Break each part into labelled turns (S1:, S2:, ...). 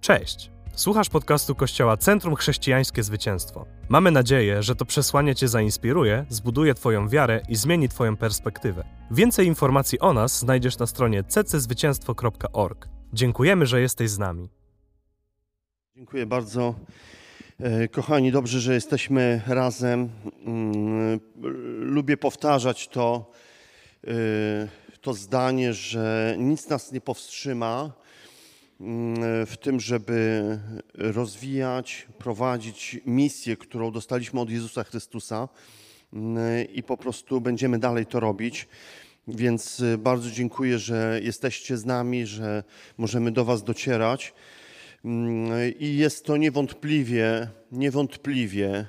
S1: Cześć! Słuchasz podcastu Kościoła Centrum Chrześcijańskie Zwycięstwo. Mamy nadzieję, że to przesłanie Cię zainspiruje, zbuduje Twoją wiarę i zmieni Twoją perspektywę. Więcej informacji o nas znajdziesz na stronie cczwycięstwo.org. Dziękujemy, że jesteś z nami.
S2: Dziękuję bardzo. E, Kochani, dobrze, że jesteśmy razem. Mm, Lubię powtarzać to, e, to zdanie, że nic nas nie powstrzyma w tym, żeby rozwijać, prowadzić misję, którą dostaliśmy od Jezusa Chrystusa mm, i po prostu będziemy dalej to robić. Więc e, bardzo dziękuję, że jesteście z nami, że możemy do Was docierać. Mm, I jest to niewątpliwie, niewątpliwie,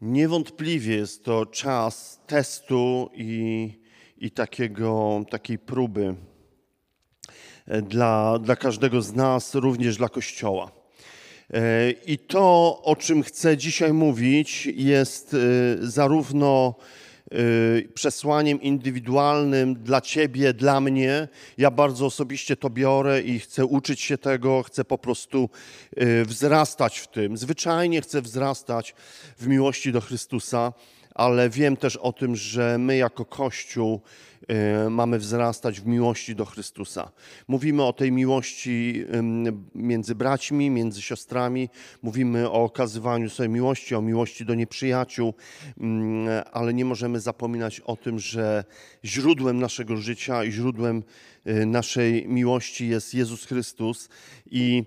S2: niewątpliwie jest to czas testu i, i takiego, takiej próby dla, dla każdego z nas, również dla Kościoła. E, I to, o czym chcę dzisiaj mówić, jest e, zarówno y, przesłaniem indywidualnym dla Ciebie, dla mnie. Ja bardzo osobiście to biorę i chcę uczyć się tego, chcę po prostu wzrastać w tym. Zwyczajnie chcę wzrastać w miłości do Chrystusa, ale wiem też o tym, że my jako Kościół y, mamy wzrastać w miłości do Chrystusa. Mówimy o tej miłości między braćmi, między siostrami, mówimy o okazywaniu sobie miłości, o miłości do nieprzyjaciół, ale nie możemy zapominać o tym, że źródłem naszego życia i źródłem y, naszej miłości jest Jezus Chrystus. I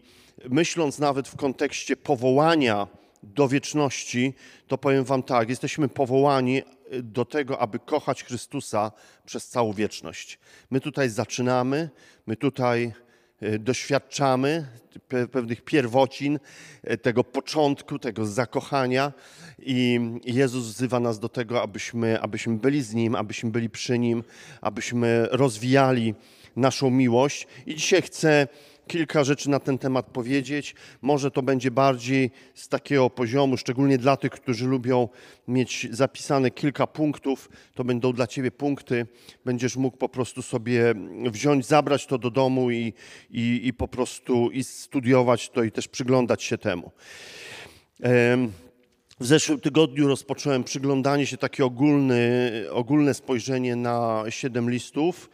S2: myśląc nawet w kontekście powołania do wieczności, to powiem Wam tak, jesteśmy powołani do tego, aby kochać Chrystusa przez całą wieczność. My tutaj zaczynamy, my tutaj e, doświadczamy pe- pewnych pierwocin, e, tego początku, tego zakochania i Jezus wzywa nas do tego, abyśmy, abyśmy byli z Nim, abyśmy byli przy Nim, abyśmy rozwijali naszą miłość. I dzisiaj chcę kilka rzeczy na ten temat powiedzieć. Może to będzie bardziej z takiego poziomu, szczególnie dla tych, którzy lubią mieć zapisane kilka punktów. To będą dla Ciebie punkty. Będziesz mógł po prostu sobie wziąć, zabrać to do domu i, i, i po prostu i studiować to i też przyglądać się temu. Em, w zeszłym tygodniu rozpocząłem przyglądanie się, takie ogólny, ogólne spojrzenie na siedem listów.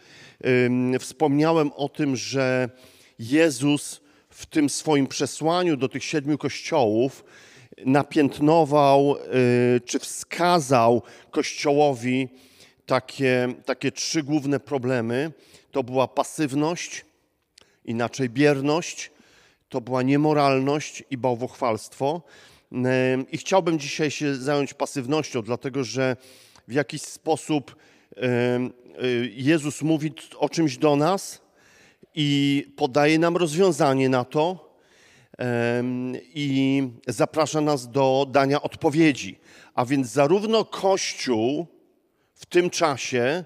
S2: Wspomniałem o tym, że Jezus w tym swoim przesłaniu do tych siedmiu kościołów napiętnował y, czy wskazał Kościołowi takie, takie trzy główne problemy. To była pasywność, inaczej bierność, to była niemoralność i bałwochwalstwo. Ym, I chciałbym dzisiaj się zająć pasywnością, dlatego że w jakiś sposób y, Jezus mówi o czymś do nas i podaje nam rozwiązanie na to i zaprasza nas do dania odpowiedzi. A więc zarówno Kościół w tym czasie,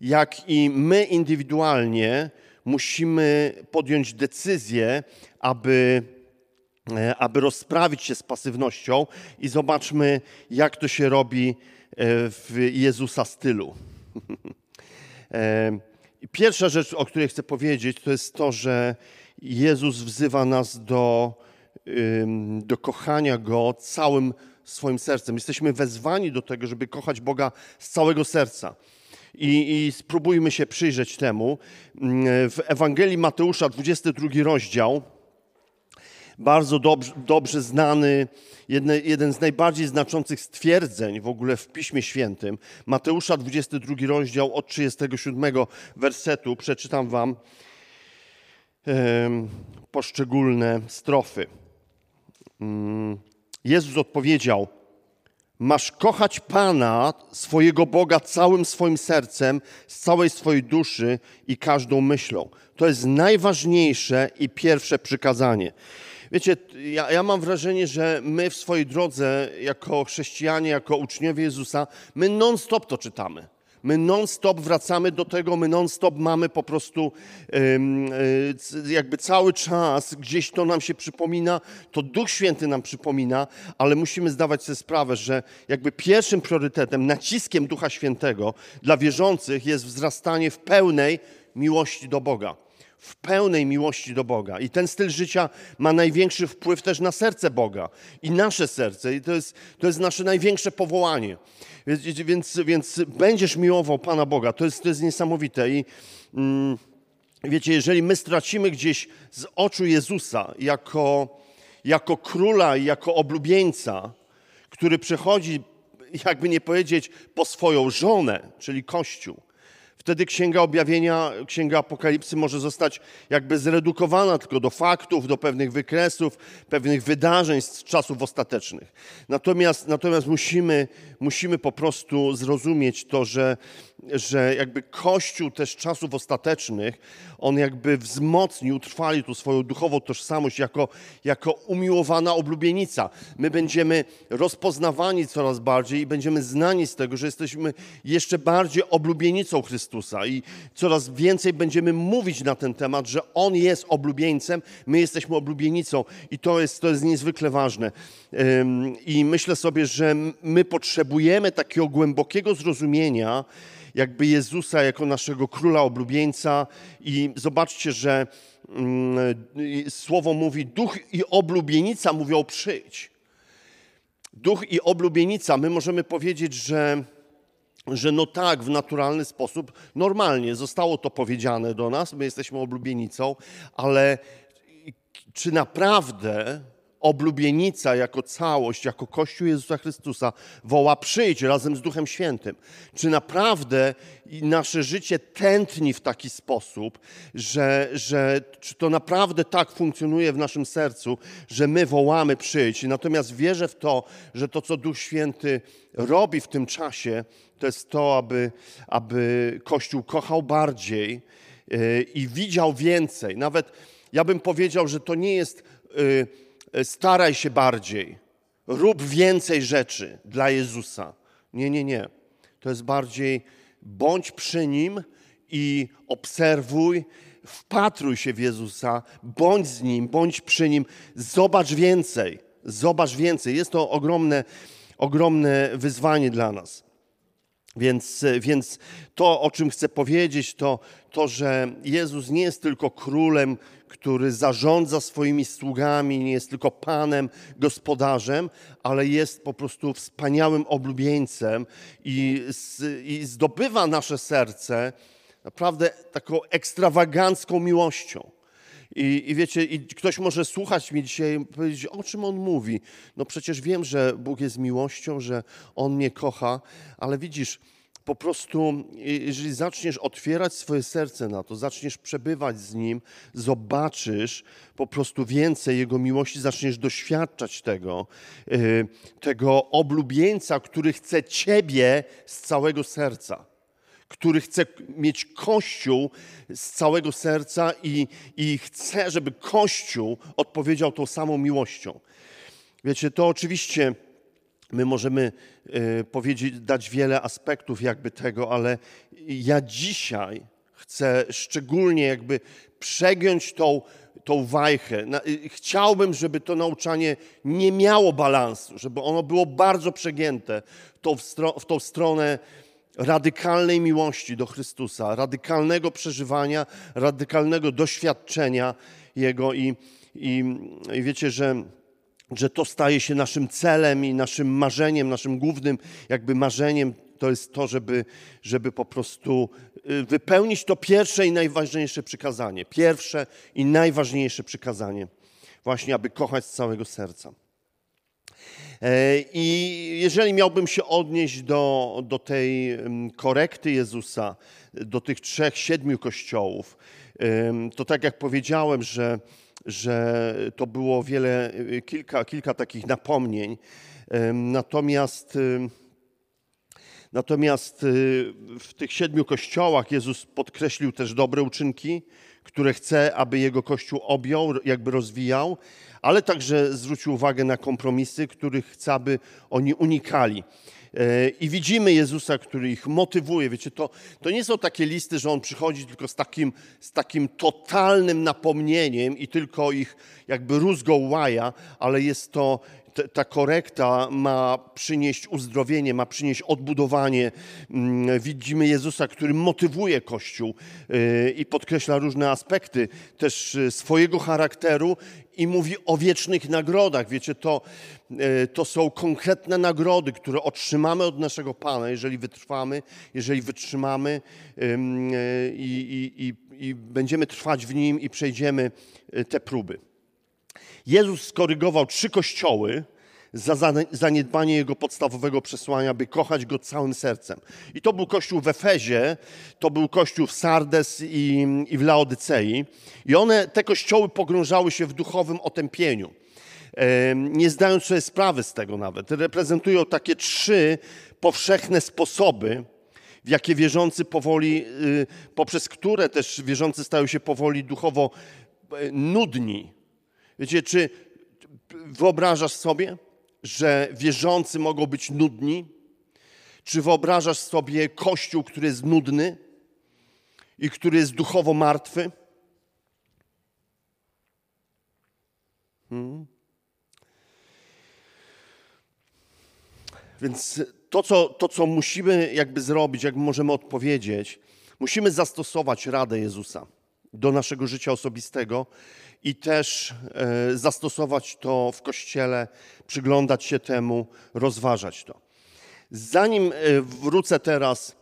S2: jak i my indywidualnie musimy podjąć decyzję, aby, e, aby rozprawić się z pasywnością i zobaczmy, jak to się robi e, w Jezusa stylu. Pierwsza rzecz, o której chcę powiedzieć, to jest to, że Jezus wzywa nas do, do kochania Go całym swoim sercem. Jesteśmy wezwani do tego, żeby kochać Boga z całego serca. I, I spróbujmy się przyjrzeć temu. Ym, W Ewangelii Mateusza, 22 rozdział, bardzo dobrze, dobrze znany, jedne, jeden z najbardziej znaczących stwierdzeń w ogóle w Piśmie Świętym. Mateusza, 22 rozdział od 37 wersetu. Przeczytam wam em, poszczególne strofy. Mm, Jezus odpowiedział, Masz kochać Pana, swojego Boga, całym swoim sercem, z całej swojej duszy i każdą myślą. To jest najważniejsze i pierwsze przykazanie. Wiecie, ja, ja mam wrażenie, że my w swojej drodze, jako chrześcijanie, jako uczniowie Jezusa, my non-stop to czytamy. My non-stop wracamy do tego, my non-stop mamy po prostu c- jakby cały czas gdzieś to nam się przypomina, to Duch Święty nam przypomina, ale musimy zdawać sobie sprawę, że jakby pierwszym priorytetem, naciskiem Ducha Świętego dla wierzących jest wzrastanie w pełnej miłości do Boga w pełnej miłości do Boga. I ten styl życia ma największy wpływ też na serce Boga i nasze serce. I to jest, to jest nasze największe powołanie. Więc, więc, więc będziesz miłował Pana Boga. To jest, to jest niesamowite. I mm, wiecie, jeżeli my stracimy gdzieś z oczu Jezusa jako, jako króla i jako oblubieńca, który przychodzi, jakby nie powiedzieć, po swoją żonę, czyli Kościół, Wtedy Księga Objawienia, Księga Apokalipsy może zostać jakby zredukowana tylko do faktów, do pewnych wykresów, pewnych wydarzeń z czasów ostatecznych. Natomiast, natomiast musimy, musimy po prostu zrozumieć to, że, że jakby Kościół też czasów ostatecznych, on jakby wzmocnił, trwali tu swoją duchową tożsamość jako, jako umiłowana oblubienica. My będziemy rozpoznawani coraz bardziej i będziemy znani z tego, że jesteśmy jeszcze bardziej oblubienicą Chrystusa i coraz więcej będziemy mówić na ten temat, że On jest oblubieńcem, my jesteśmy oblubienicą i to jest, to jest niezwykle ważne. I myślę sobie, że my potrzebujemy takiego głębokiego zrozumienia, jakby Jezusa jako naszego króla oblubieńca. I zobaczcie, że mm, słowo mówi: Duch i oblubienica mówią przyjdź. Duch i oblubienica, my możemy powiedzieć, że, że no tak, w naturalny sposób, normalnie zostało to powiedziane do nas, my jesteśmy oblubienicą, ale czy naprawdę oblubienica jako całość, jako Kościół Jezusa Chrystusa woła przyjdź razem z Duchem Świętym. Czy naprawdę nasze życie tętni w taki sposób, że, że czy to naprawdę tak funkcjonuje w naszym sercu, że my wołamy przyjdź. Natomiast wierzę w to, że to, co Duch Święty robi w tym czasie, to jest to, aby, aby Kościół kochał bardziej yy, i widział więcej. Nawet ja bym powiedział, że to nie jest... Yy, staraj się bardziej, rób więcej rzeczy dla Jezusa. Nie, nie, nie. To jest bardziej bądź przy Nim i obserwuj, wpatruj się w Jezusa, bądź z Nim, bądź przy Nim, zobacz więcej, zobacz więcej. Jest to ogromne, ogromne wyzwanie dla nas. Więc, więc to, o czym chcę powiedzieć, to to, że Jezus nie jest tylko królem, który zarządza swoimi sługami, nie jest tylko panem, gospodarzem, ale jest po prostu wspaniałym oblubieńcem i, i zdobywa nasze serce naprawdę taką ekstrawagancką miłością. I, I, wiecie, i ktoś może słuchać mnie dzisiaj i powiedzieć, o czym on mówi. No przecież wiem, że Bóg jest miłością, że On mnie kocha, ale widzisz, po prostu, jeżeli zaczniesz otwierać swoje serce na to, zaczniesz przebywać z Nim, zobaczysz po prostu więcej Jego miłości, zaczniesz doświadczać tego, y, tego oblubieńca, który chce Ciebie z całego serca który chce mieć Kościół z całego serca i, i chce, żeby Kościół odpowiedział tą samą miłością. Wiecie, to oczywiście My możemy e, powiedzieć, dać wiele aspektów jakby tego, ale ja dzisiaj chcę szczególnie jakby przegiąć tą, tą wajchę. Chciałbym, żeby to nauczanie nie miało balansu, żeby ono było bardzo przegięte w w tą stronę radykalnej miłości do Chrystusa, radykalnego przeżywania, radykalnego doświadczenia Jego i, i, i wiecie, że że to staje się naszym celem i naszym marzeniem, naszym głównym jakby marzeniem to jest to, żeby, żeby po prostu y, wypełnić to pierwsze i najważniejsze przykazanie. Pierwsze i najważniejsze przykazanie. Właśnie, aby kochać z całego serca. E, I jeżeli miałbym się odnieść do, do tej mm, korekty Jezusa, do tych trzech, siedmiu kościołów, to tak jak powiedziałem, że że to było wiele, kilka, kilka takich napomnień. Natomiast, natomiast y, w tych siedmiu kościołach Jezus podkreślił też dobre uczynki, które chce, aby jego kościół objął, jakby rozwijał, ale także zwrócił uwagę na kompromisy, których chce, aby oni unikali. E, I widzimy Jezusa, który ich motywuje. Wiecie, to, to nie są takie listy, że on przychodzi tylko z takim, z takim totalnym napomnieniem i tylko ich jakby rózgą łaja, ale jest to ta korekta ma przynieść uzdrowienie, ma przynieść odbudowanie. Mm, widzimy Jezusa, który motywuje Kościół y, i podkreśla różne aspekty też y, swojego charakteru i mówi o wiecznych nagrodach. Wiecie, to, y, to są konkretne nagrody, które otrzymamy od naszego Pana, jeżeli wytrwamy, jeżeli wytrzymamy i, i, i, i będziemy trwać w Nim i przejdziemy te próby. Jezus skorygował trzy kościoły za zaniedbanie jego podstawowego przesłania, by kochać go całym sercem. I to był kościół w Efezie, to był kościół w Sardes i, i w Laodycei. I one, te kościoły pogrążały się w duchowym otępieniu. Nie zdając sobie sprawy z tego nawet. Reprezentują takie trzy powszechne sposoby, w jakie wierzący powoli, y, poprzez które też wierzący stają się powoli duchowo e, nudni, Wiecie, czy wyobrażasz sobie, że wierzący mogą być nudni? Czy wyobrażasz sobie kościół, który jest nudny i który jest duchowo martwy? Hmm. Więc to co, to, co musimy jakby zrobić, jak możemy odpowiedzieć, musimy zastosować radę Jezusa do naszego życia osobistego i też e, zastosować to w kościele, przyglądać się temu, rozważać to. Zanim e, wrócę teraz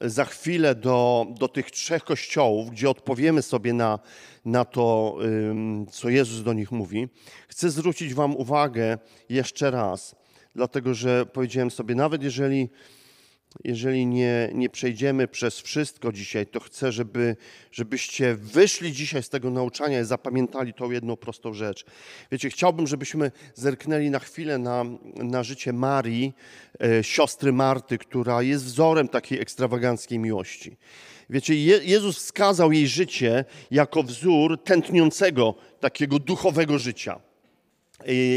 S2: za chwilę do, do tych trzech kościołów, gdzie odpowiemy sobie na, na to, co Jezus do nich mówi, chcę zwrócić Wam uwagę jeszcze raz, dlatego że powiedziałem sobie, nawet jeżeli jeżeli nie, nie przejdziemy przez wszystko dzisiaj, to chcę, żeby, żebyście wyszli dzisiaj z tego nauczania i zapamiętali tą jedną prostą rzecz. Wiecie, chciałbym, żebyśmy zerknęli na chwilę na, na życie Marii, e, siostry Marty, która jest wzorem takiej ekstrawaganckiej miłości. Wiecie, Je, Jezus wskazał jej życie jako wzór tętniącego takiego duchowego życia.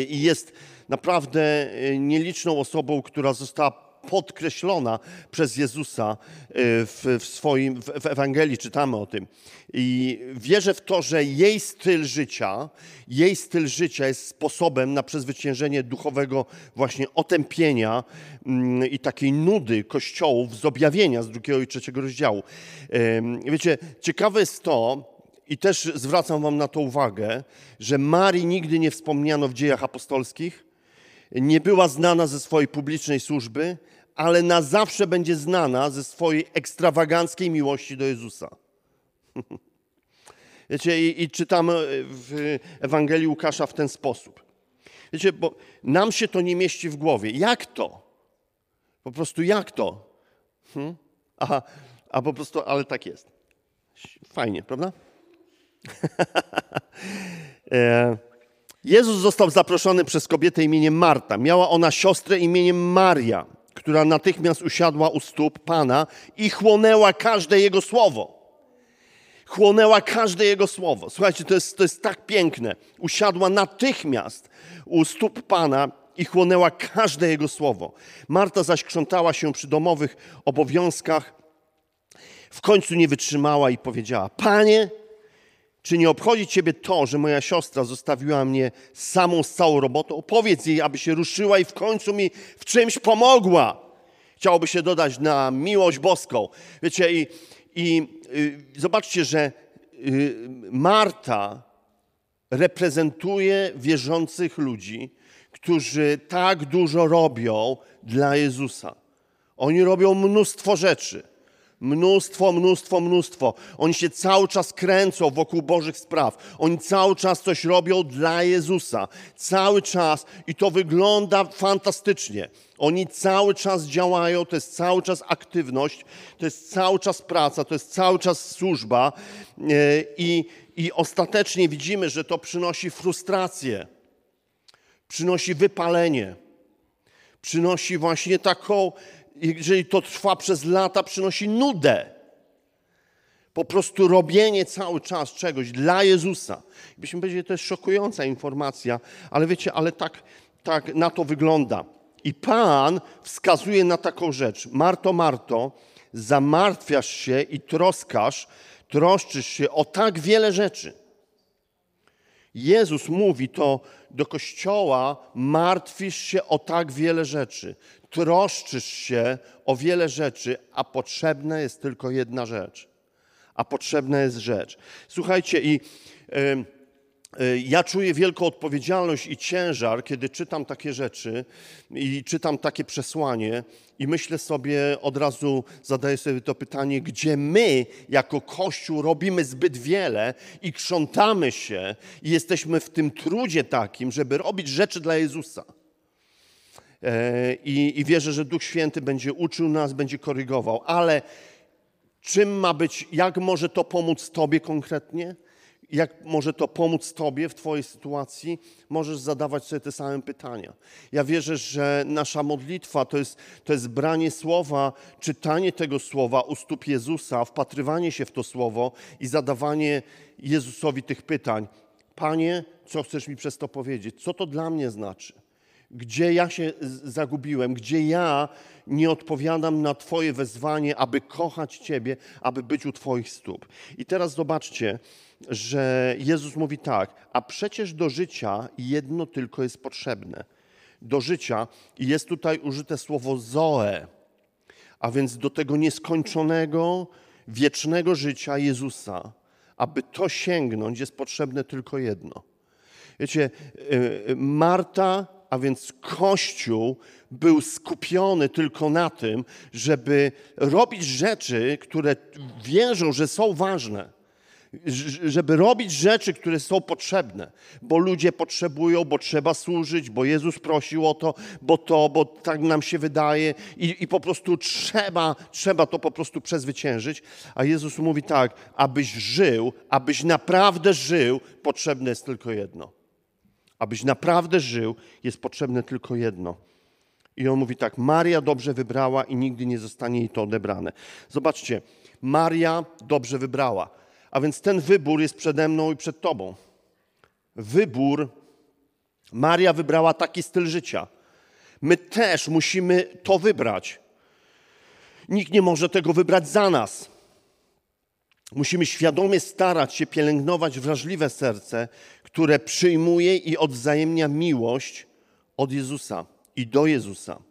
S2: I jest naprawdę e, nieliczną osobą, która została podkreślona przez Jezusa e, w, w swoim, w Ewangelii, czytamy o tym. I wierzę w to, że jej styl życia, jej styl życia jest sposobem na przezwyciężenie duchowego właśnie otępienia mm, i takiej nudy kościołów z objawienia z drugiego i trzeciego rozdziału. Wiecie, ciekawe jest to, i też zwracam wam na to uwagę, że Marii nigdy nie wspomniano w dziejach apostolskich, nie była znana ze swojej publicznej służby, ale na zawsze będzie znana ze swojej ekstrawaganckiej miłości do Jezusa. Wiecie, i, i czytamy w Ewangelii Łukasza w ten sposób. Wiecie, bo nam się to nie mieści w głowie. Jak to? Po prostu jak to? Hmm? Aha, a po prostu, ale tak jest. Fajnie, prawda? e, Jezus został zaproszony przez kobietę imieniem Marta. Miała ona siostrę imieniem Maria, która natychmiast usiadła u stóp Pana i chłonęła każde Jego słowo. Chłonęła każde Jego słowo. Słuchajcie, to jest, to jest tak piękne. Usiadła natychmiast u stóp Pana i chłonęła każde Jego słowo. Marta zaś krzątała się przy domowych obowiązkach. W końcu nie wytrzymała i powiedziała: Panie, czy nie obchodzi Ciebie to, że moja siostra zostawiła mnie samą z całą robotą? Powiedz jej, aby się ruszyła i w końcu mi w czymś pomogła. Chciałoby się dodać na miłość boską. Wiecie, i, i y, zobaczcie, że y, Marta reprezentuje wierzących ludzi, którzy tak dużo robią dla Jezusa. Oni robią mnóstwo rzeczy. Mnóstwo, mnóstwo, mnóstwo. Oni się cały czas kręcą wokół Bożych spraw. Oni cały czas coś robią dla Jezusa. Cały czas i to wygląda fantastycznie. Oni cały czas działają, to jest cały czas aktywność, to jest cały czas praca, to jest cały czas służba e, i, i ostatecznie widzimy, że to przynosi frustrację, przynosi wypalenie, przynosi właśnie taką jeżeli to trwa przez lata, przynosi nudę. Po prostu robienie cały czas czegoś dla Jezusa. Byśmy powiedzieli, to jest szokująca informacja, ale wiecie, ale tak, tak na to wygląda. I Pan wskazuje na taką rzecz. Marto, Marto, zamartwiasz się i troskasz, troszczysz się o tak wiele rzeczy. Jezus mówi to do kościoła: martwisz się o tak wiele rzeczy, troszczysz się o wiele rzeczy, a potrzebna jest tylko jedna rzecz. A potrzebna jest rzecz. Słuchajcie, i. Yy, E, ja czuję wielką odpowiedzialność i ciężar, kiedy czytam takie rzeczy i czytam takie przesłanie, i myślę sobie, od razu zadaję sobie to pytanie, gdzie my jako Kościół robimy zbyt wiele i krzątamy się i jesteśmy w tym trudzie takim, żeby robić rzeczy dla Jezusa. E, I, I wierzę, że Duch Święty będzie uczył nas, będzie korygował, ale czym ma być, jak może to pomóc Tobie konkretnie? jak może to pomóc Tobie w Twojej sytuacji, możesz zadawać sobie te same pytania. Ja wierzę, że nasza modlitwa to jest, to jest branie słowa, czytanie tego słowa u stóp Jezusa, wpatrywanie się w to słowo i zadawanie Jezusowi tych pytań. Panie, co chcesz mi przez to powiedzieć? Co to dla mnie znaczy? Gdzie ja się zagubiłem? Gdzie ja nie odpowiadam na Twoje wezwanie, aby kochać Ciebie, aby być u Twoich stóp? I teraz zobaczcie, że Jezus mówi tak, a przecież do życia jedno tylko jest potrzebne. Do życia i jest tutaj użyte słowo zoe, a więc do tego nieskończonego, wiecznego życia Jezusa. Aby to sięgnąć, jest potrzebne tylko jedno. Wiecie, y, Marta, a więc Kościół, był skupiony tylko na tym, żeby robić rzeczy, które wierzą, że są ważne żeby robić rzeczy, które są potrzebne, bo ludzie potrzebują, bo trzeba służyć, bo Jezus prosił o to, bo to, bo tak nam się wydaje i, i po prostu trzeba, trzeba to po prostu przezwyciężyć. A Jezus mówi tak, abyś żył, abyś naprawdę żył, potrzebne jest tylko jedno. Abyś naprawdę żył, jest potrzebne tylko jedno. I on mówi tak, Maria dobrze wybrała i nigdy nie zostanie jej to odebrane. Zobaczcie, Maria dobrze wybrała. A więc ten wybór jest przede mną i przed Tobą. Wybór. Maria wybrała taki styl życia. My też musimy to wybrać. Nikt nie może tego wybrać za nas. Musimy świadomie starać się pielęgnować wrażliwe serce, które przyjmuje i odwzajemnia miłość od Jezusa i do Jezusa.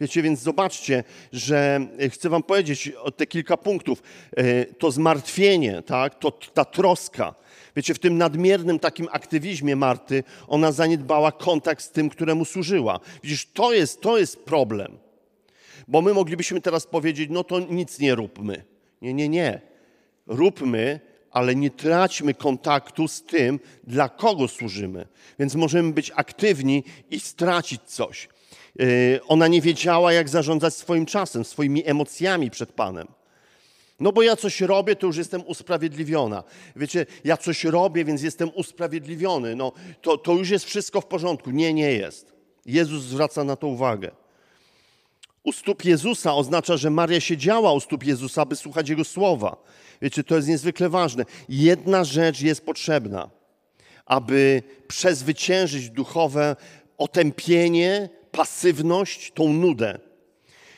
S2: Wiecie, więc zobaczcie, że e, chcę wam powiedzieć o te kilka punktów. E, to zmartwienie, tak? to, ta troska. Wiecie, w tym nadmiernym takim aktywizmie Marty, ona zaniedbała kontakt z tym, któremu służyła. Widzisz, to jest, to jest problem. Bo my moglibyśmy teraz powiedzieć, no to nic nie róbmy. Nie, nie, nie. Róbmy, ale nie traćmy kontaktu z tym, dla kogo służymy. Więc możemy być aktywni i stracić coś. Y, ona nie wiedziała, jak zarządzać swoim czasem, swoimi emocjami przed Panem. No bo ja coś robię, to już jestem usprawiedliwiona. Wiecie, ja coś robię, więc jestem usprawiedliwiony. No to, to już jest wszystko w porządku. Nie, nie jest. Jezus zwraca na to uwagę. U stóp Jezusa oznacza, że Maria siedziała u stóp Jezusa, aby słuchać Jego słowa. Wiecie, to jest niezwykle ważne. Jedna rzecz jest potrzebna, aby przezwyciężyć duchowe otępienie pasywność, tą nudę.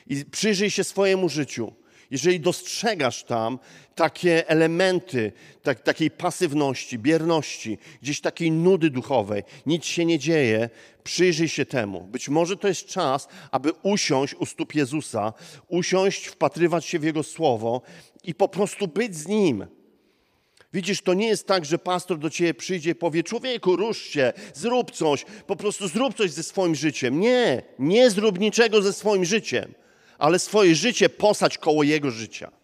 S2: I przyjrzyj się swojemu życiu. Jeżeli dostrzegasz tam takie elementy tak, takiej pasywności, bierności, gdzieś takiej nudy duchowej, nic się nie dzieje, przyjrzyj się temu. Być może to jest czas, aby usiąść u stóp Jezusa, usiąść, wpatrywać się w Jego słowo i po prostu być z Nim Widzisz, to nie jest tak, że pastor do ciebie przyjdzie i powie: Człowieku, rusz się, zrób coś, po prostu zrób coś ze swoim życiem. Nie, nie zrób niczego ze swoim życiem, ale swoje życie posadź koło jego życia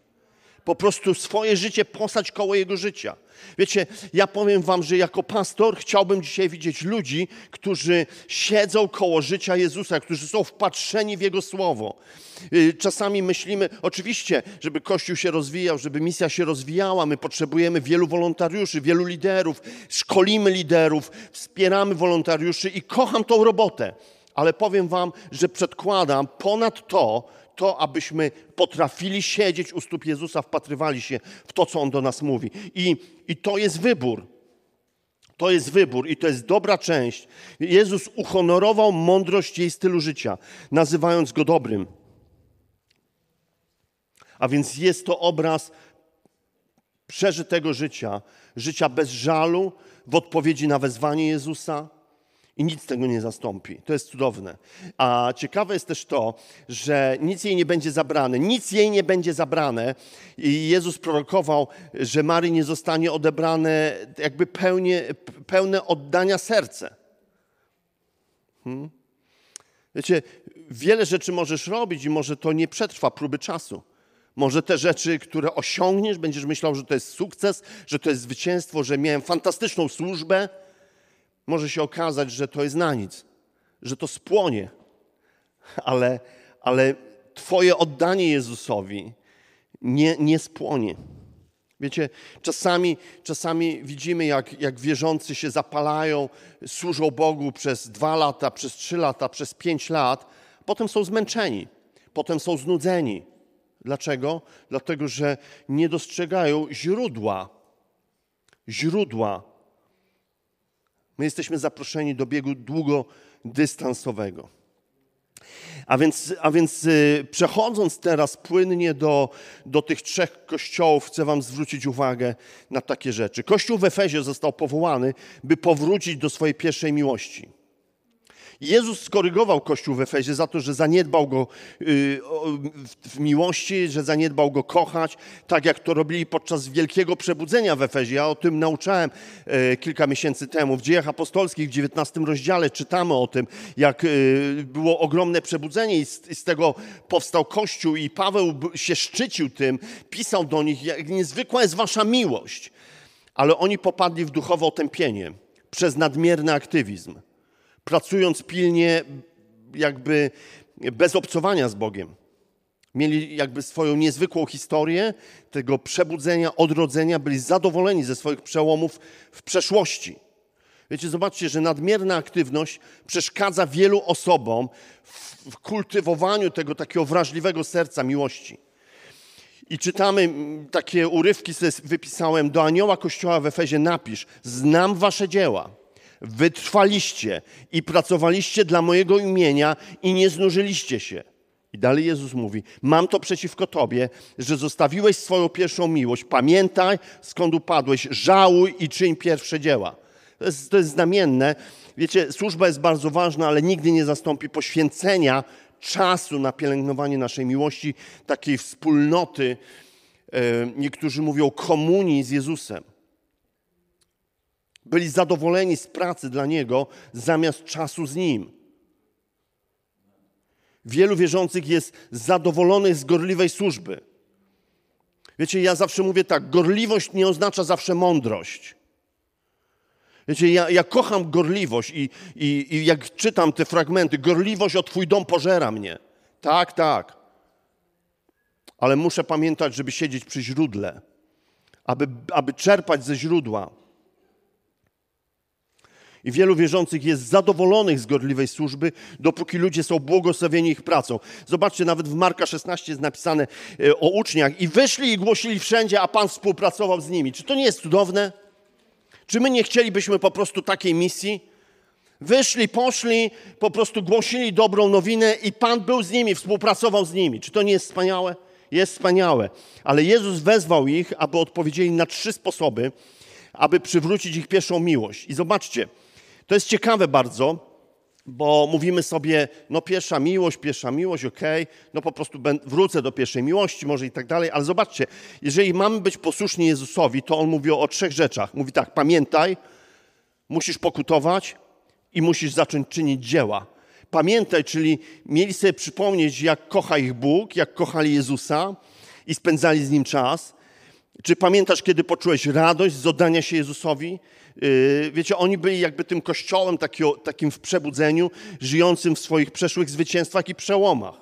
S2: po prostu swoje życie posać koło Jego życia. Wiecie, ja powiem Wam, że jako pastor chciałbym dzisiaj widzieć ludzi, którzy siedzą koło życia Jezusa, którzy są wpatrzeni w Jego słowo. Y, czasami myślimy, oczywiście, żeby Kościół się rozwijał, żeby misja się rozwijała, my potrzebujemy wielu wolontariuszy, wielu liderów, szkolimy liderów, wspieramy wolontariuszy i kocham tą robotę. Ale powiem Wam, że przedkładam ponad to, to, abyśmy potrafili siedzieć u stóp Jezusa, wpatrywali się w to, co On do nas mówi. I, i to jest wybór. To jest wybór i to jest dobra część. Jezus uhonorował mądrość jej stylu życia, nazywając go dobrym. A więc jest to obraz przeżytego życia, życia bez żalu, w odpowiedzi na wezwanie Jezusa i nic tego nie zastąpi. To jest cudowne. A ciekawe jest też to, że nic jej nie będzie zabrane. Nic jej nie będzie zabrane. I Jezus prorokował, że Marii nie zostanie odebrane jakby pełnie, pełne oddania serce. Hmm? Wiecie, wiele rzeczy możesz robić i może to nie przetrwa próby czasu. Może te rzeczy, które osiągniesz, będziesz myślał, że to jest sukces, że to jest zwycięstwo, że miałem fantastyczną służbę. Może się okazać, że to jest na nic, że to spłonie. Ale, ale Twoje oddanie Jezusowi nie, nie spłonie. Wiecie, czasami, czasami widzimy, jak, jak wierzący się zapalają, służą Bogu przez dwa lata, przez trzy lata, przez pięć lat, potem są zmęczeni, potem są znudzeni. Dlaczego? Dlatego, że nie dostrzegają źródła. Źródła. My jesteśmy zaproszeni do biegu długodystansowego. A więc, a więc y, przechodząc teraz płynnie do, do tych trzech kościołów, chcę Wam zwrócić uwagę na takie rzeczy. Kościół w Efezie został powołany, by powrócić do swojej pierwszej miłości. Jezus skorygował Kościół w Efezie za to, że zaniedbał go y, w miłości, że zaniedbał go kochać, tak jak to robili podczas wielkiego przebudzenia w Efezie. Ja o tym nauczałem e, kilka miesięcy temu. W dziejach apostolskich w 19 rozdziale czytamy o tym, jak y, było ogromne przebudzenie i z tego powstał Kościół i Paweł się szczycił tym, pisał do nich, jak niezwykła jest wasza miłość. Ale oni popadli w duchowe otępienie przez nadmierny aktywizm pracując pilnie, jakby bez obcowania z Bogiem. Mieli jakby swoją niezwykłą historię tego przebudzenia, odrodzenia, byli zadowoleni ze swoich przełomów w przeszłości. Wiecie, zobaczcie, że nadmierna aktywność przeszkadza wielu osobom w kultywowaniu tego takiego wrażliwego serca miłości. I czytamy takie urywki, sobie wypisałem, do anioła kościoła w Efezie napisz, znam wasze dzieła wytrwaliście i pracowaliście dla mojego imienia i nie znużyliście się. I dalej Jezus mówi: Mam to przeciwko tobie, że zostawiłeś swoją pierwszą miłość. Pamiętaj, skąd upadłeś, żałuj i czyń pierwsze dzieła. To jest, to jest znamienne. Wiecie, służba jest bardzo ważna, ale nigdy nie zastąpi poświęcenia czasu na pielęgnowanie naszej miłości, takiej wspólnoty. E, niektórzy mówią komunii z Jezusem. Byli zadowoleni z pracy dla Niego zamiast czasu z Nim. Wielu wierzących jest zadowolonych z gorliwej służby. Wiecie, ja zawsze mówię tak, gorliwość nie oznacza zawsze mądrość. Wiecie, ja, ja kocham gorliwość i, i, i jak czytam te fragmenty, gorliwość o Twój dom pożera mnie. Tak, tak. Ale muszę pamiętać, żeby siedzieć przy źródle, aby, aby czerpać ze źródła. I wielu wierzących jest zadowolonych z gorliwej służby, dopóki ludzie są błogosławieni ich pracą. Zobaczcie, nawet w Marka 16 jest napisane e, o uczniach. I wyszli i głosili wszędzie, a Pan współpracował z nimi. Czy to nie jest cudowne? Czy my nie chcielibyśmy po prostu takiej misji? Wyszli, poszli, po prostu głosili dobrą nowinę i Pan był z nimi, współpracował z nimi. Czy to nie jest wspaniałe? Jest wspaniałe. Ale Jezus wezwał ich, aby odpowiedzieli na trzy sposoby, aby przywrócić ich pierwszą miłość. I zobaczcie, to jest ciekawe bardzo, bo mówimy sobie, no pierwsza miłość, pierwsza miłość, okej, okay, no po prostu wrócę do pierwszej miłości, może i tak dalej, ale zobaczcie, jeżeli mamy być posłuszni Jezusowi, to On mówi o trzech rzeczach. Mówi tak, pamiętaj, musisz pokutować i musisz zacząć czynić dzieła. Pamiętaj, czyli mieli sobie przypomnieć, jak kocha ich Bóg, jak kochali Jezusa i spędzali z Nim czas. Czy pamiętasz, kiedy poczułeś radość z oddania się Jezusowi? Yy, wiecie, oni byli jakby tym kościołem takim w przebudzeniu, żyjącym w swoich przeszłych zwycięstwach i przełomach.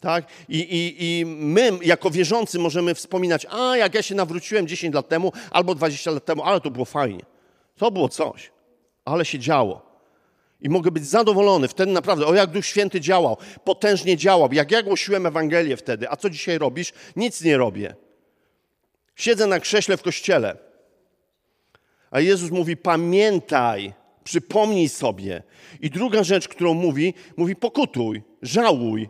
S2: Tak? I, i, I my, jako wierzący, możemy wspominać, a jak ja się nawróciłem 10 lat temu albo 20 lat temu, ale to było fajnie. To było coś, ale się działo. I mogę być zadowolony wtedy naprawdę, o jak Duch Święty działał, potężnie działał. Jak ja głosiłem Ewangelię wtedy, a co dzisiaj robisz? Nic nie robię. Siedzę na krześle w kościele. A Jezus mówi: pamiętaj, przypomnij sobie. I druga rzecz, którą mówi, mówi: pokutuj, żałuj.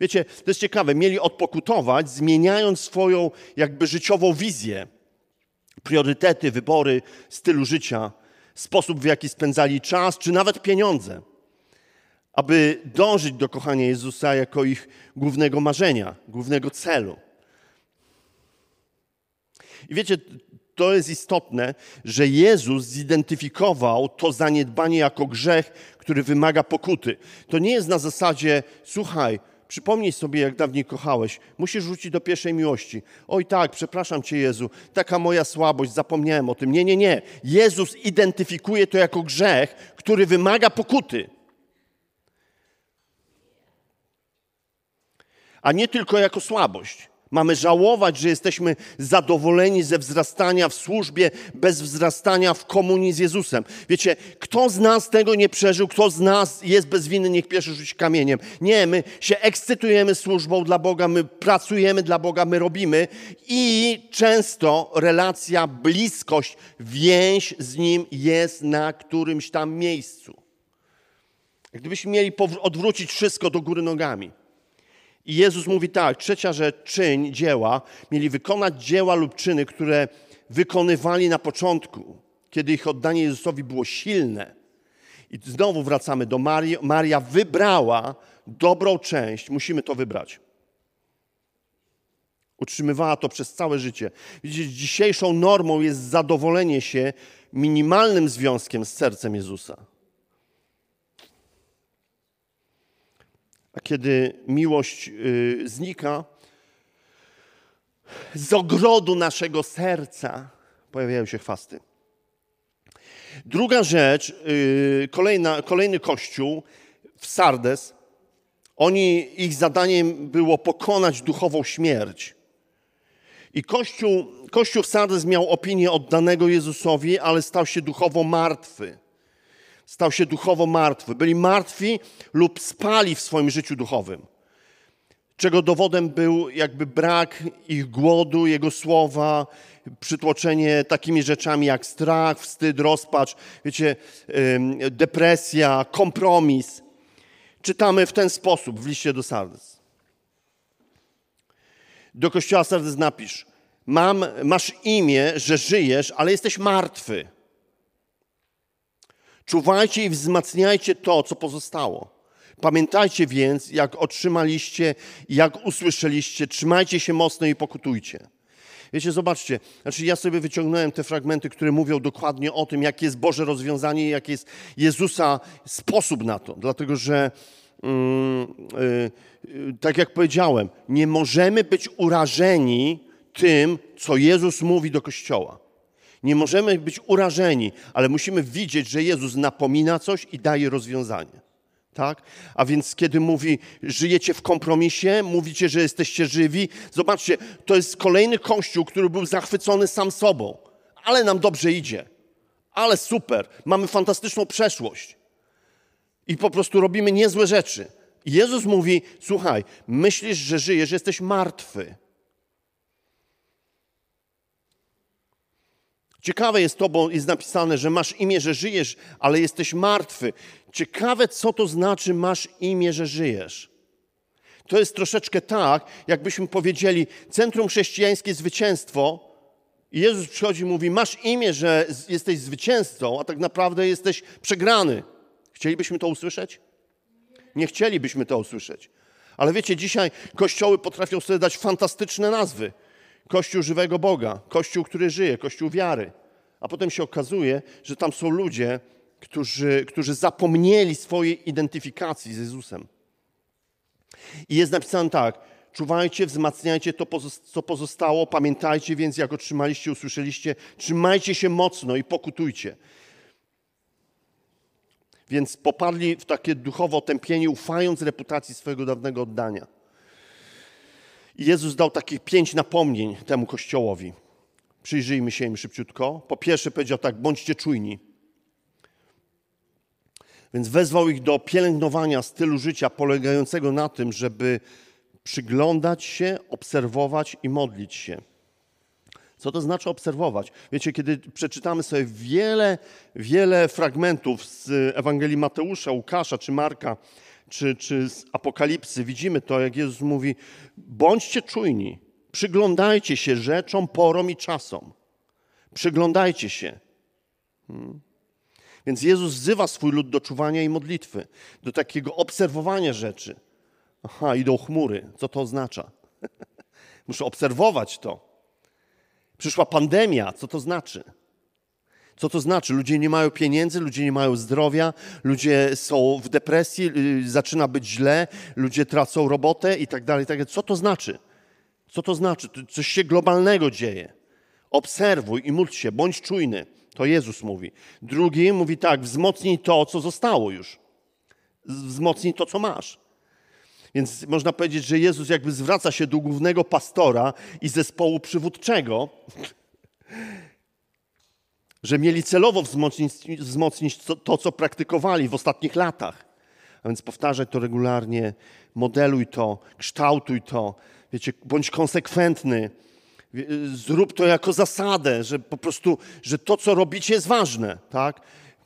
S2: Wiecie, to jest ciekawe, mieli odpokutować, zmieniając swoją jakby życiową wizję. priorytety, wybory stylu życia, sposób w jaki spędzali czas, czy nawet pieniądze, aby dążyć do kochania Jezusa jako ich głównego marzenia, głównego celu. I wiecie, to jest istotne, że Jezus zidentyfikował to zaniedbanie jako grzech, który wymaga pokuty. To nie jest na zasadzie, słuchaj, przypomnij sobie, jak dawniej kochałeś, musisz rzucić do pierwszej miłości. Oj tak, przepraszam Cię Jezu, taka moja słabość, zapomniałem o tym. Nie, nie, nie. Jezus identyfikuje to jako grzech, który wymaga pokuty. A nie tylko jako słabość. Mamy żałować, że jesteśmy zadowoleni ze wzrastania w służbie, bez wzrastania w komunii z Jezusem. Wiecie, kto z nas tego nie przeżył, kto z nas jest bez winy, niech pierwszy rzuci kamieniem. Nie, my się ekscytujemy służbą dla Boga, my pracujemy dla Boga, my robimy i często relacja, bliskość, więź z Nim jest na którymś tam miejscu. Gdybyśmy mieli odwrócić wszystko do góry nogami. I Jezus mówi tak, trzecia rzecz, czyń, dzieła. Mieli wykonać dzieła lub czyny, które wykonywali na początku, kiedy ich oddanie Jezusowi było silne. I znowu wracamy do Marii. Maria wybrała dobrą część, musimy to wybrać. Utrzymywała to przez całe życie. Widzicie, dzisiejszą normą jest zadowolenie się minimalnym związkiem z sercem Jezusa. Kiedy miłość y, znika, z ogrodu naszego serca pojawiają się chwasty. Druga rzecz, y, kolejna, kolejny kościół w Sardes, oni, ich zadaniem było pokonać duchową śmierć. I kościół, kościół w Sardes miał opinię oddanego Jezusowi, ale stał się duchowo martwy stał się duchowo martwy. Byli martwi lub spali w swoim życiu duchowym. Czego dowodem był jakby brak ich głodu, jego słowa, przytłoczenie takimi rzeczami jak strach, wstyd, rozpacz, wiecie, depresja, kompromis. Czytamy w ten sposób w liście do Sardes. Do kościoła Sardes napisz: Mam, masz imię, że żyjesz, ale jesteś martwy. Czuwajcie i wzmacniajcie to, co pozostało. Pamiętajcie więc, jak otrzymaliście, jak usłyszeliście, trzymajcie się mocno i pokutujcie. Wiecie, zobaczcie, znaczy ja sobie wyciągnąłem te fragmenty, które mówią dokładnie o tym, jakie jest Boże rozwiązanie jaki jest Jezusa sposób na to. Dlatego, że yy, yy, tak jak powiedziałem, nie możemy być urażeni tym, co Jezus mówi do Kościoła. Nie możemy być urażeni, ale musimy widzieć, że Jezus napomina coś i daje rozwiązanie. Tak? A więc kiedy mówi, żyjecie w kompromisie, mówicie, że jesteście żywi, zobaczcie, to jest kolejny kościół, który był zachwycony sam sobą. Ale nam dobrze idzie. Ale super, mamy fantastyczną przeszłość. I po prostu robimy niezłe rzeczy. Jezus mówi, słuchaj, myślisz, że żyjesz, że jesteś martwy. Ciekawe jest to, bo jest napisane, że masz imię, że żyjesz, ale jesteś martwy. Ciekawe, co to znaczy masz imię, że żyjesz. To jest troszeczkę tak, jakbyśmy powiedzieli, centrum chrześcijańskie zwycięstwo. I Jezus przychodzi i mówi: Masz imię, że jesteś zwycięzcą, a tak naprawdę jesteś przegrany. Chcielibyśmy to usłyszeć? Nie chcielibyśmy to usłyszeć. Ale wiecie, dzisiaj kościoły potrafią sobie dać fantastyczne nazwy. Kościół żywego Boga, Kościół, który żyje, Kościół wiary. A potem się okazuje, że tam są ludzie, którzy, którzy zapomnieli swojej identyfikacji z Jezusem. I jest napisane tak: czuwajcie, wzmacniajcie to, co pozostało, pamiętajcie więc, jak otrzymaliście, usłyszeliście, trzymajcie się mocno i pokutujcie. Więc poparli w takie duchowe otępienie, ufając reputacji swojego dawnego oddania. Jezus dał takich pięć napomnień temu kościołowi. Przyjrzyjmy się im szybciutko. Po pierwsze powiedział tak, bądźcie czujni. Więc wezwał ich do pielęgnowania stylu życia polegającego na tym, żeby przyglądać się, obserwować i modlić się. Co to znaczy obserwować? Wiecie, kiedy przeczytamy sobie wiele, wiele fragmentów z Ewangelii Mateusza, Łukasza czy Marka, czy, czy z Apokalipsy widzimy to, jak Jezus mówi: bądźcie czujni, przyglądajcie się rzeczom, porom i czasom. Przyglądajcie się. Hmm. Więc Jezus wzywa swój lud do czuwania i modlitwy, do takiego obserwowania rzeczy. Aha, idą chmury. Co to oznacza? Muszę obserwować to. Przyszła pandemia. Co to znaczy? Co to znaczy? Ludzie nie mają pieniędzy, ludzie nie mają zdrowia, ludzie są w depresji, y, zaczyna być źle, ludzie tracą robotę i tak dalej. Tak Co to znaczy? Co to znaczy? Coś się globalnego dzieje. Obserwuj i módl się, bądź czujny. To Jezus mówi. Drugi mówi tak, wzmocnij to, co zostało już. Wzmocnij to, co masz. Więc można powiedzieć, że Jezus jakby zwraca się do głównego pastora i zespołu przywódczego, że mieli celowo wzmocnić, wzmocnić to, to, co praktykowali w ostatnich latach. A więc powtarzaj to regularnie, modeluj to, kształtuj to, wiecie, bądź konsekwentny. Zrób to jako zasadę, że po prostu, że to, co robicie, jest ważne, tak?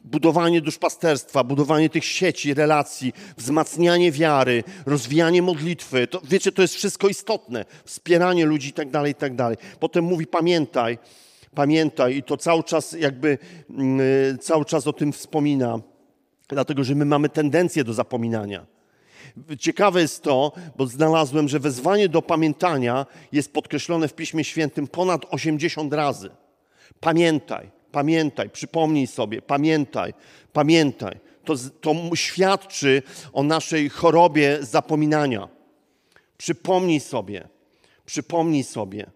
S2: Budowanie duszpasterstwa, budowanie tych sieci, relacji, wzmacnianie wiary, rozwijanie modlitwy. To, wiecie, to jest wszystko istotne. Wspieranie ludzi i tak dalej, i tak dalej. Potem mówi, pamiętaj, pamiętaj i to cały czas jakby, mm, cały czas o tym wspomina, dlatego, że my mamy tendencję do zapominania. Ciekawe jest to, bo znalazłem, że wezwanie do pamiętania jest podkreślone w Piśmie Świętym ponad 80 razy. Pamiętaj, pamiętaj, przypomnij sobie, pamiętaj, pamiętaj. To, to świadczy o naszej chorobie zapominania. Przypomnij sobie, przypomnij sobie.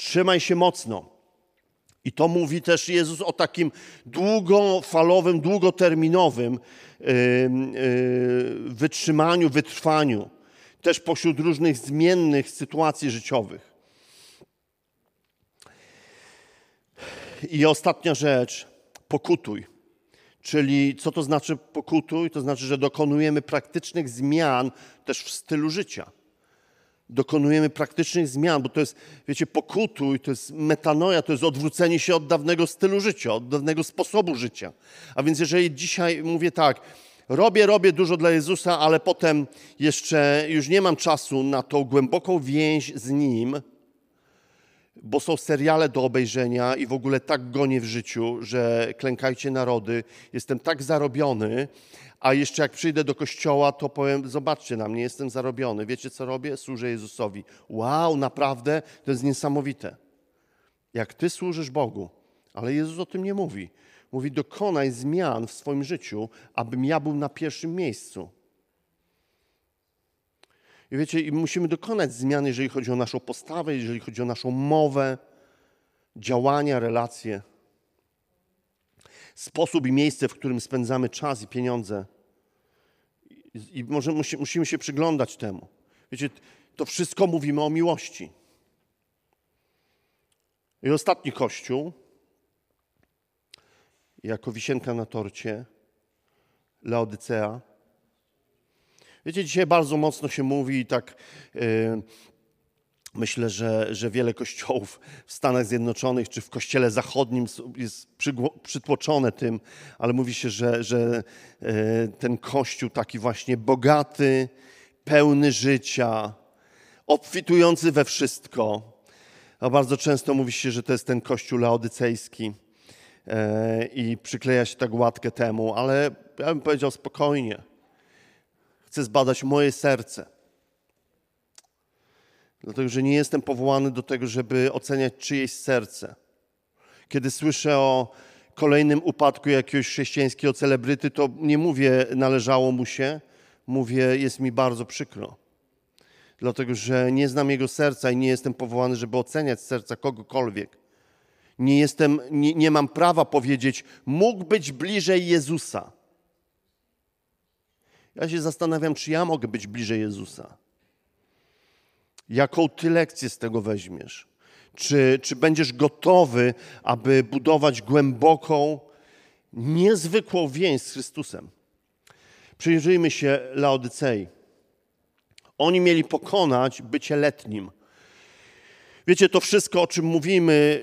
S2: Trzymaj się mocno. I to mówi też Jezus o takim długofalowym, długoterminowym wytrzymaniu, wytrwaniu, też pośród różnych zmiennych sytuacji życiowych. I ostatnia rzecz, pokutuj. Czyli co to znaczy pokutuj? To znaczy, że dokonujemy praktycznych zmian też w stylu życia dokonujemy praktycznych zmian, bo to jest, wiecie, pokutuj, to jest metanoja, to jest odwrócenie się od dawnego stylu życia, od dawnego sposobu życia. A więc jeżeli dzisiaj mówię tak, robię, robię dużo dla Jezusa, ale potem jeszcze już nie mam czasu na tą głęboką więź z Nim, bo są seriale do obejrzenia i w ogóle tak gonię w życiu, że klękajcie narody, jestem tak zarobiony, a jeszcze jak przyjdę do kościoła, to powiem, zobaczcie na mnie, jestem zarobiony. Wiecie, co robię? Służę Jezusowi. Wow, naprawdę? To jest niesamowite. Jak ty służysz Bogu, ale Jezus o tym nie mówi. Mówi, dokonaj zmian w swoim życiu, abym ja był na pierwszym miejscu. I wiecie, i musimy dokonać zmian, jeżeli chodzi o naszą postawę, jeżeli chodzi o naszą mowę, działania, relacje sposób i miejsce, w którym spędzamy czas i pieniądze. I może musi, musimy się przyglądać temu. Wiecie, to wszystko mówimy o miłości. I ostatni kościół, jako wisienka na torcie, Laodycea. Wiecie, dzisiaj bardzo mocno się mówi i tak yy, Myślę, że, że wiele kościołów w Stanach Zjednoczonych czy w kościele zachodnim jest przytłoczone tym, ale mówi się, że, że e, ten kościół taki właśnie bogaty, pełny życia, obfitujący we wszystko. A bardzo często mówi się, że to jest ten kościół laodycejski e, i przykleja się tak łatkę temu, ale ja bym powiedział spokojnie. Chcę zbadać moje serce Dlatego, że nie jestem powołany do tego, żeby oceniać czyjeś serce. Kiedy słyszę o kolejnym upadku jakiegoś chrześcijańskiego celebryty, to nie mówię należało mu się, mówię jest mi bardzo przykro. Dlatego, że nie znam jego serca i nie jestem powołany, żeby oceniać serca kogokolwiek. Nie, jestem, nie, nie mam prawa powiedzieć, mógł być bliżej Jezusa. Ja się zastanawiam, czy ja mogę być bliżej Jezusa. Jaką ty lekcję z tego weźmiesz? Czy, czy będziesz gotowy, aby budować głęboką, niezwykłą więź z Chrystusem? Przyjrzyjmy się Laodycei. Oni mieli pokonać bycie letnim. Wiecie, to wszystko, o czym mówimy,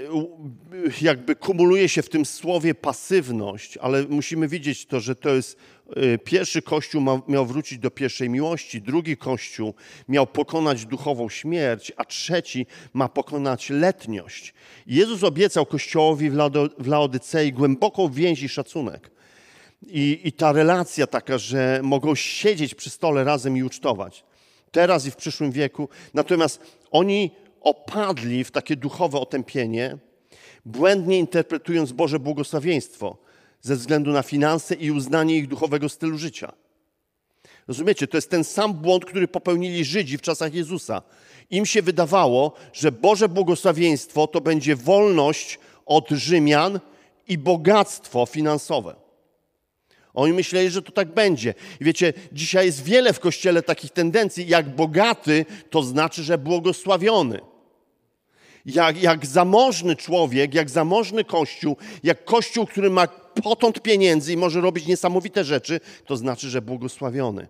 S2: jakby kumuluje się w tym słowie pasywność, ale musimy widzieć to, że to jest y, pierwszy Kościół miał wrócić do pierwszej miłości, drugi Kościół miał pokonać duchową śmierć, a trzeci ma pokonać letniość. Jezus obiecał Kościołowi w Laodycei głęboką więź i szacunek. I, I ta relacja taka, że mogą siedzieć przy stole razem i ucztować. Teraz i w przyszłym wieku. Natomiast oni opadli w takie duchowe otępienie, błędnie interpretując Boże błogosławieństwo ze względu na finanse i uznanie ich duchowego stylu życia. Rozumiecie, to jest ten sam błąd, który popełnili Żydzi w czasach Jezusa. Im się wydawało, że Boże błogosławieństwo to będzie wolność od Rzymian i bogactwo finansowe. Oni myśleli, że to tak będzie. I wiecie, dzisiaj jest wiele w kościele takich tendencji. Jak bogaty, to znaczy, że błogosławiony. Jak, jak zamożny człowiek, jak zamożny kościół, jak kościół, który ma potąd pieniędzy i może robić niesamowite rzeczy, to znaczy, że błogosławiony.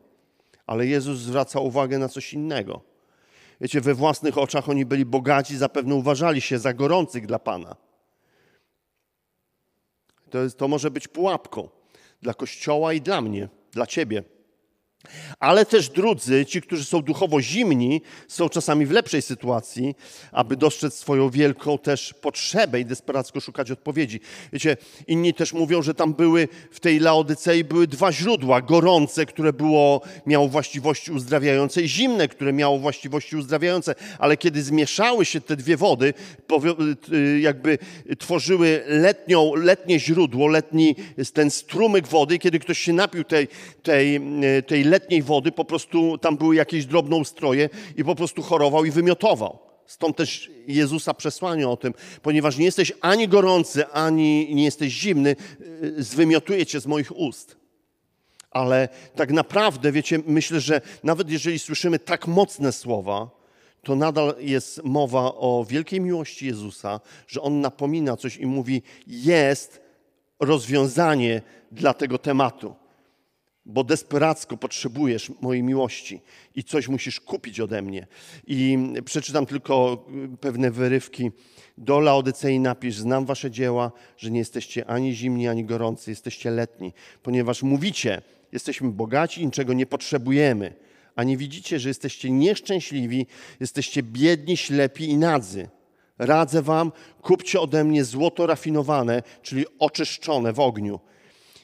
S2: Ale Jezus zwraca uwagę na coś innego. Wiecie, we własnych oczach oni byli bogaci, zapewne uważali się za gorących dla Pana. To, jest, to może być pułapką dla Kościoła i dla mnie, dla Ciebie. Ale też drudzy, ci, którzy są duchowo zimni, są czasami w lepszej sytuacji, aby dostrzec swoją wielką też potrzebę i desperacko szukać odpowiedzi. Wiecie, inni też mówią, że tam były w tej Laodycei były dwa źródła, gorące, które było, miało właściwości uzdrawiające i zimne, które miało właściwości uzdrawiające, ale kiedy zmieszały się te dwie wody, y, jakby tworzyły letnią, letnie źródło, letni ten strumyk wody, kiedy ktoś się napił tej, tej, y, tej letniej letniej wody po prostu tam były jakieś drobnoustroje i po prostu chorował i wymiotował. Stąd też Jezusa przesłanie o tym, ponieważ nie jesteś ani gorący, ani nie jesteś zimny, y, zwymiotuję cię z moich ust. Ale tak naprawdę, wiecie, myślę, że nawet jeżeli słyszymy tak mocne słowa, to nadal jest mowa o wielkiej miłości Jezusa, że On napomina coś i mówi: Jest rozwiązanie dla tego tematu bo desperacko potrzebujesz mojej miłości i coś musisz kupić ode mnie. I przeczytam tylko y, pewne wyrywki. Do Laodycei napisz, znam wasze dzieła, że nie jesteście ani zimni, ani gorący, jesteście letni, ponieważ mówicie, jesteśmy bogaci, niczego nie potrzebujemy, a nie widzicie, że jesteście nieszczęśliwi, jesteście biedni, ślepi i nadzy. Radzę wam, kupcie ode mnie złoto rafinowane, czyli oczyszczone w ogniu.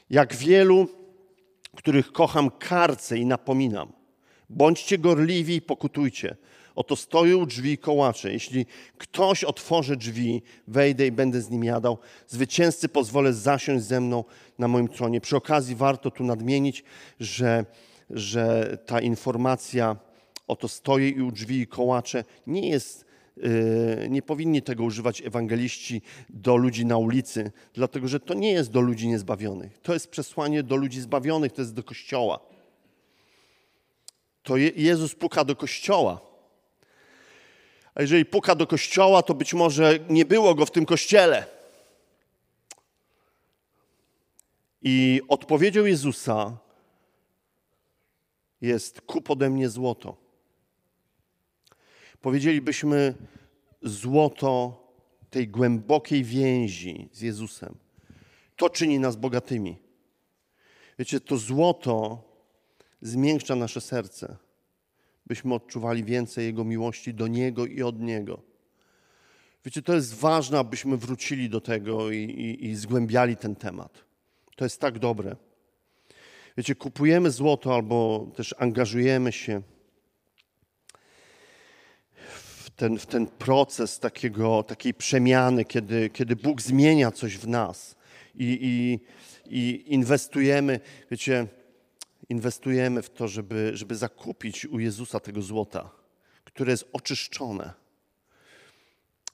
S2: Jak wielu których kocham, karcę i napominam. Bądźcie gorliwi i pokutujcie. Oto stoją u drzwi i. Jeśli ktoś otworzy drzwi, wejdę i będę z nim jadał. Zwycięzcy pozwolę zasiąść ze mną na moim tronie. Przy okazji warto tu nadmienić, że, że ta informacja oto stoję i u drzwi i nie jest nie powinni tego używać ewangeliści do ludzi na ulicy, dlatego że to nie jest do ludzi niezbawionych. To jest przesłanie do ludzi zbawionych, to jest do kościoła. To Jezus puka do kościoła. A jeżeli puka do kościoła, to być może nie było go w tym kościele. I odpowiedzią Jezusa jest kup ode mnie złoto powiedzielibyśmy, złoto tej głębokiej więzi z Jezusem. To czyni nas bogatymi. Wiecie, to złoto zmiękcza nasze serce, byśmy odczuwali więcej Jego miłości do Niego i od Niego. Wiecie, to jest ważne, abyśmy wrócili do tego i, i, i zgłębiali ten temat. To jest tak dobre. Wiecie, kupujemy złoto albo też angażujemy się ten, w ten proces takiego, takiej przemiany, kiedy, kiedy Bóg zmienia coś w nas i, i, i inwestujemy, wiecie, inwestujemy w to, żeby, żeby zakupić u Jezusa tego złota, które jest oczyszczone.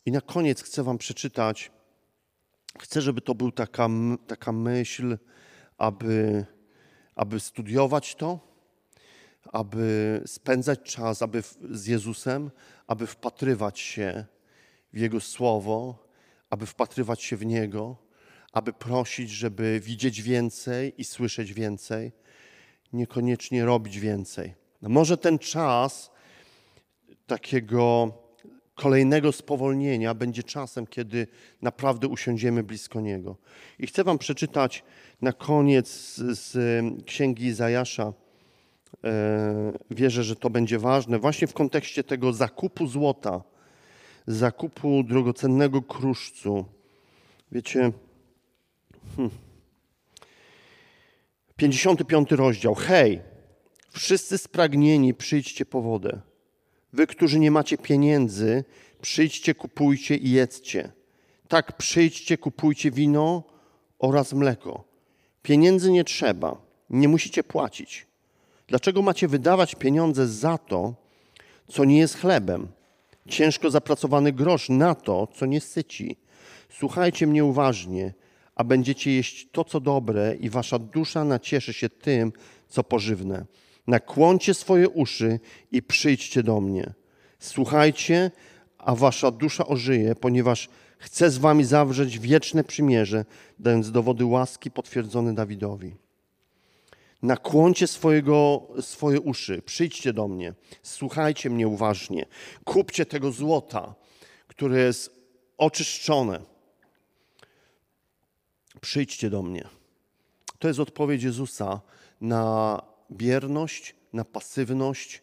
S2: I na koniec chcę Wam przeczytać, chcę, żeby to był taka, taka myśl, aby, aby studiować to, aby spędzać czas aby z Jezusem, aby wpatrywać się w Jego Słowo, aby wpatrywać się w Niego, aby prosić, żeby widzieć więcej i słyszeć więcej, niekoniecznie robić więcej. No może ten czas takiego kolejnego spowolnienia będzie czasem, kiedy naprawdę usiądziemy blisko Niego. I chcę Wam przeczytać na koniec z, Księgi Izajasza. E, wierzę, że to będzie ważne, właśnie w kontekście tego zakupu złota, zakupu drogocennego kruszcu. Wiecie, hmm. 55 rozdział. Hej, wszyscy spragnieni, przyjdźcie po wodę. Wy, którzy nie macie pieniędzy, przyjdźcie, kupujcie i jedzcie. Tak, przyjdźcie, kupujcie wino oraz mleko. Pieniędzy nie trzeba, nie musicie płacić. Dlaczego macie wydawać pieniądze za to, co nie jest chlebem? Ciężko zapracowany grosz na to, co nie syci. Słuchajcie mnie uważnie, a będziecie jeść to, co dobre, i wasza dusza nacieszy się tym, co pożywne. Nakłoncie swoje uszy i przyjdźcie do mnie. Słuchajcie, a wasza dusza ożyje, ponieważ chcę z wami zawrzeć wieczne przymierze, dając dowody łaski potwierdzone Dawidowi. Nakłoncie swojego, swoje uszy, przyjdźcie do mnie, słuchajcie mnie uważnie, kupcie tego złota, które jest oczyszczone. Przyjdźcie do mnie. To jest odpowiedź Jezusa na bierność, na pasywność,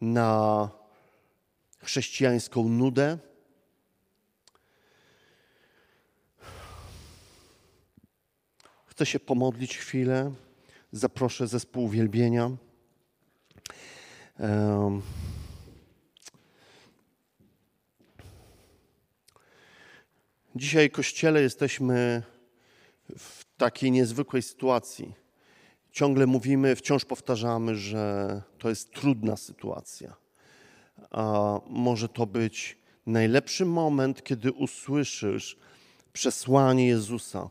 S2: na chrześcijańską nudę. Chcę się pomodlić chwilę. Zaproszę zespół uwielbienia. Dzisiaj, Kościele, jesteśmy w takiej niezwykłej sytuacji ciągle mówimy, wciąż powtarzamy, że to jest trudna sytuacja. A może to być najlepszy moment, kiedy usłyszysz przesłanie Jezusa.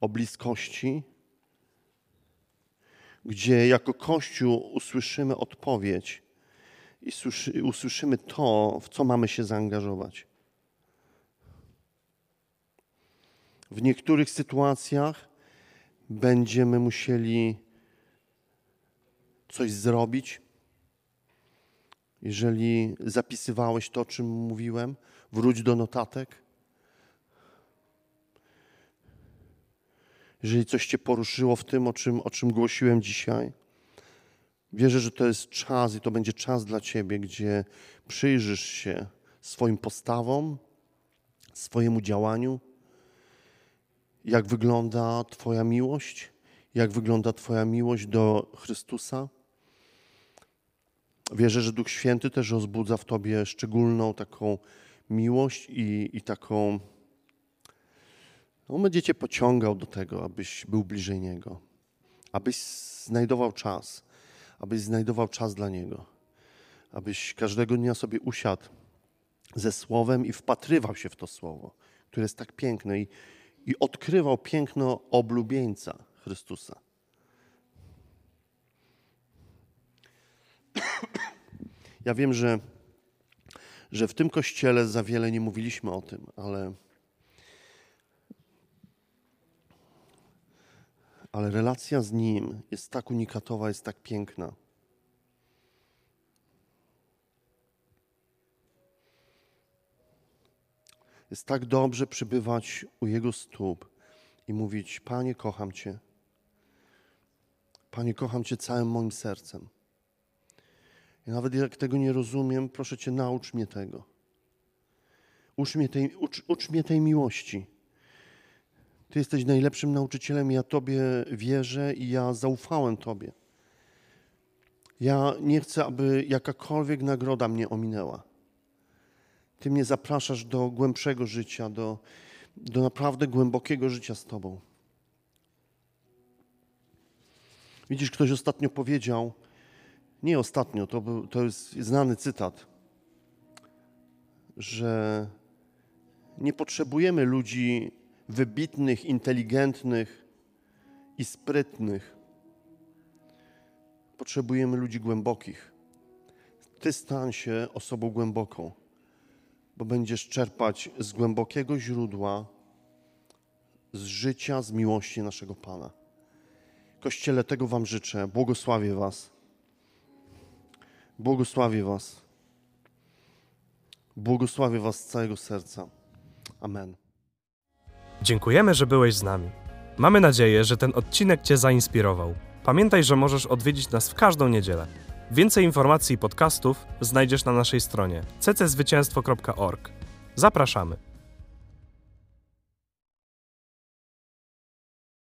S2: O bliskości, gdzie jako Kościół usłyszymy odpowiedź i usłyszymy to, w co mamy się zaangażować. W niektórych sytuacjach będziemy musieli coś zrobić. Jeżeli zapisywałeś to, o czym mówiłem, wróć do notatek. Jeżeli coś Cię poruszyło w tym, o czym, o czym głosiłem dzisiaj, wierzę, że to jest czas i to będzie czas dla Ciebie, gdzie przyjrzysz się swoim postawom, swojemu działaniu jak wygląda Twoja miłość, jak wygląda Twoja miłość do Chrystusa. Wierzę, że Duch Święty też rozbudza w Tobie szczególną taką miłość i, i taką. On będzie Cię pociągał do tego, abyś był bliżej Niego, abyś znajdował czas, abyś znajdował czas dla Niego, abyś każdego dnia sobie usiadł ze Słowem i wpatrywał się w to Słowo, które jest tak piękne i, i odkrywał piękno oblubieńca Chrystusa. Ja wiem, że, że w tym kościele za wiele nie mówiliśmy o tym, ale, ale relacja z Nim jest tak unikatowa, jest tak piękna. Jest tak dobrze przybywać u Jego stóp i mówić: Panie, kocham Cię. Panie, kocham Cię całym moim sercem. I nawet jak tego nie rozumiem, proszę Cię, naucz mnie tego. Ucz mnie tej, ucz, ucz mnie tej miłości. Ty jesteś najlepszym nauczycielem, ja Tobie wierzę i ja zaufałem Tobie. Ja nie chcę, aby jakakolwiek nagroda mnie ominęła. Ty mnie zapraszasz do głębszego życia, do, do naprawdę głębokiego życia z Tobą. Widzisz, ktoś ostatnio powiedział, nie ostatnio, to, był, to jest znany cytat, że nie potrzebujemy ludzi wybitnych, inteligentnych i sprytnych. Potrzebujemy ludzi głębokich. Ty stań się osobą głęboką bo będziesz czerpać z głębokiego źródła, z życia, z miłości naszego Pana. Kościele, tego Wam życzę. Błogosławię Was. Błogosławię Was. Błogosławię Was z całego serca. Amen.
S1: Dziękujemy, że byłeś z nami. Mamy nadzieję, że ten odcinek Cię zainspirował. Pamiętaj, że możesz odwiedzić nas w każdą niedzielę. Więcej informacji i podcastów znajdziesz na naszej stronie cczwycięstwo.org. Zapraszamy.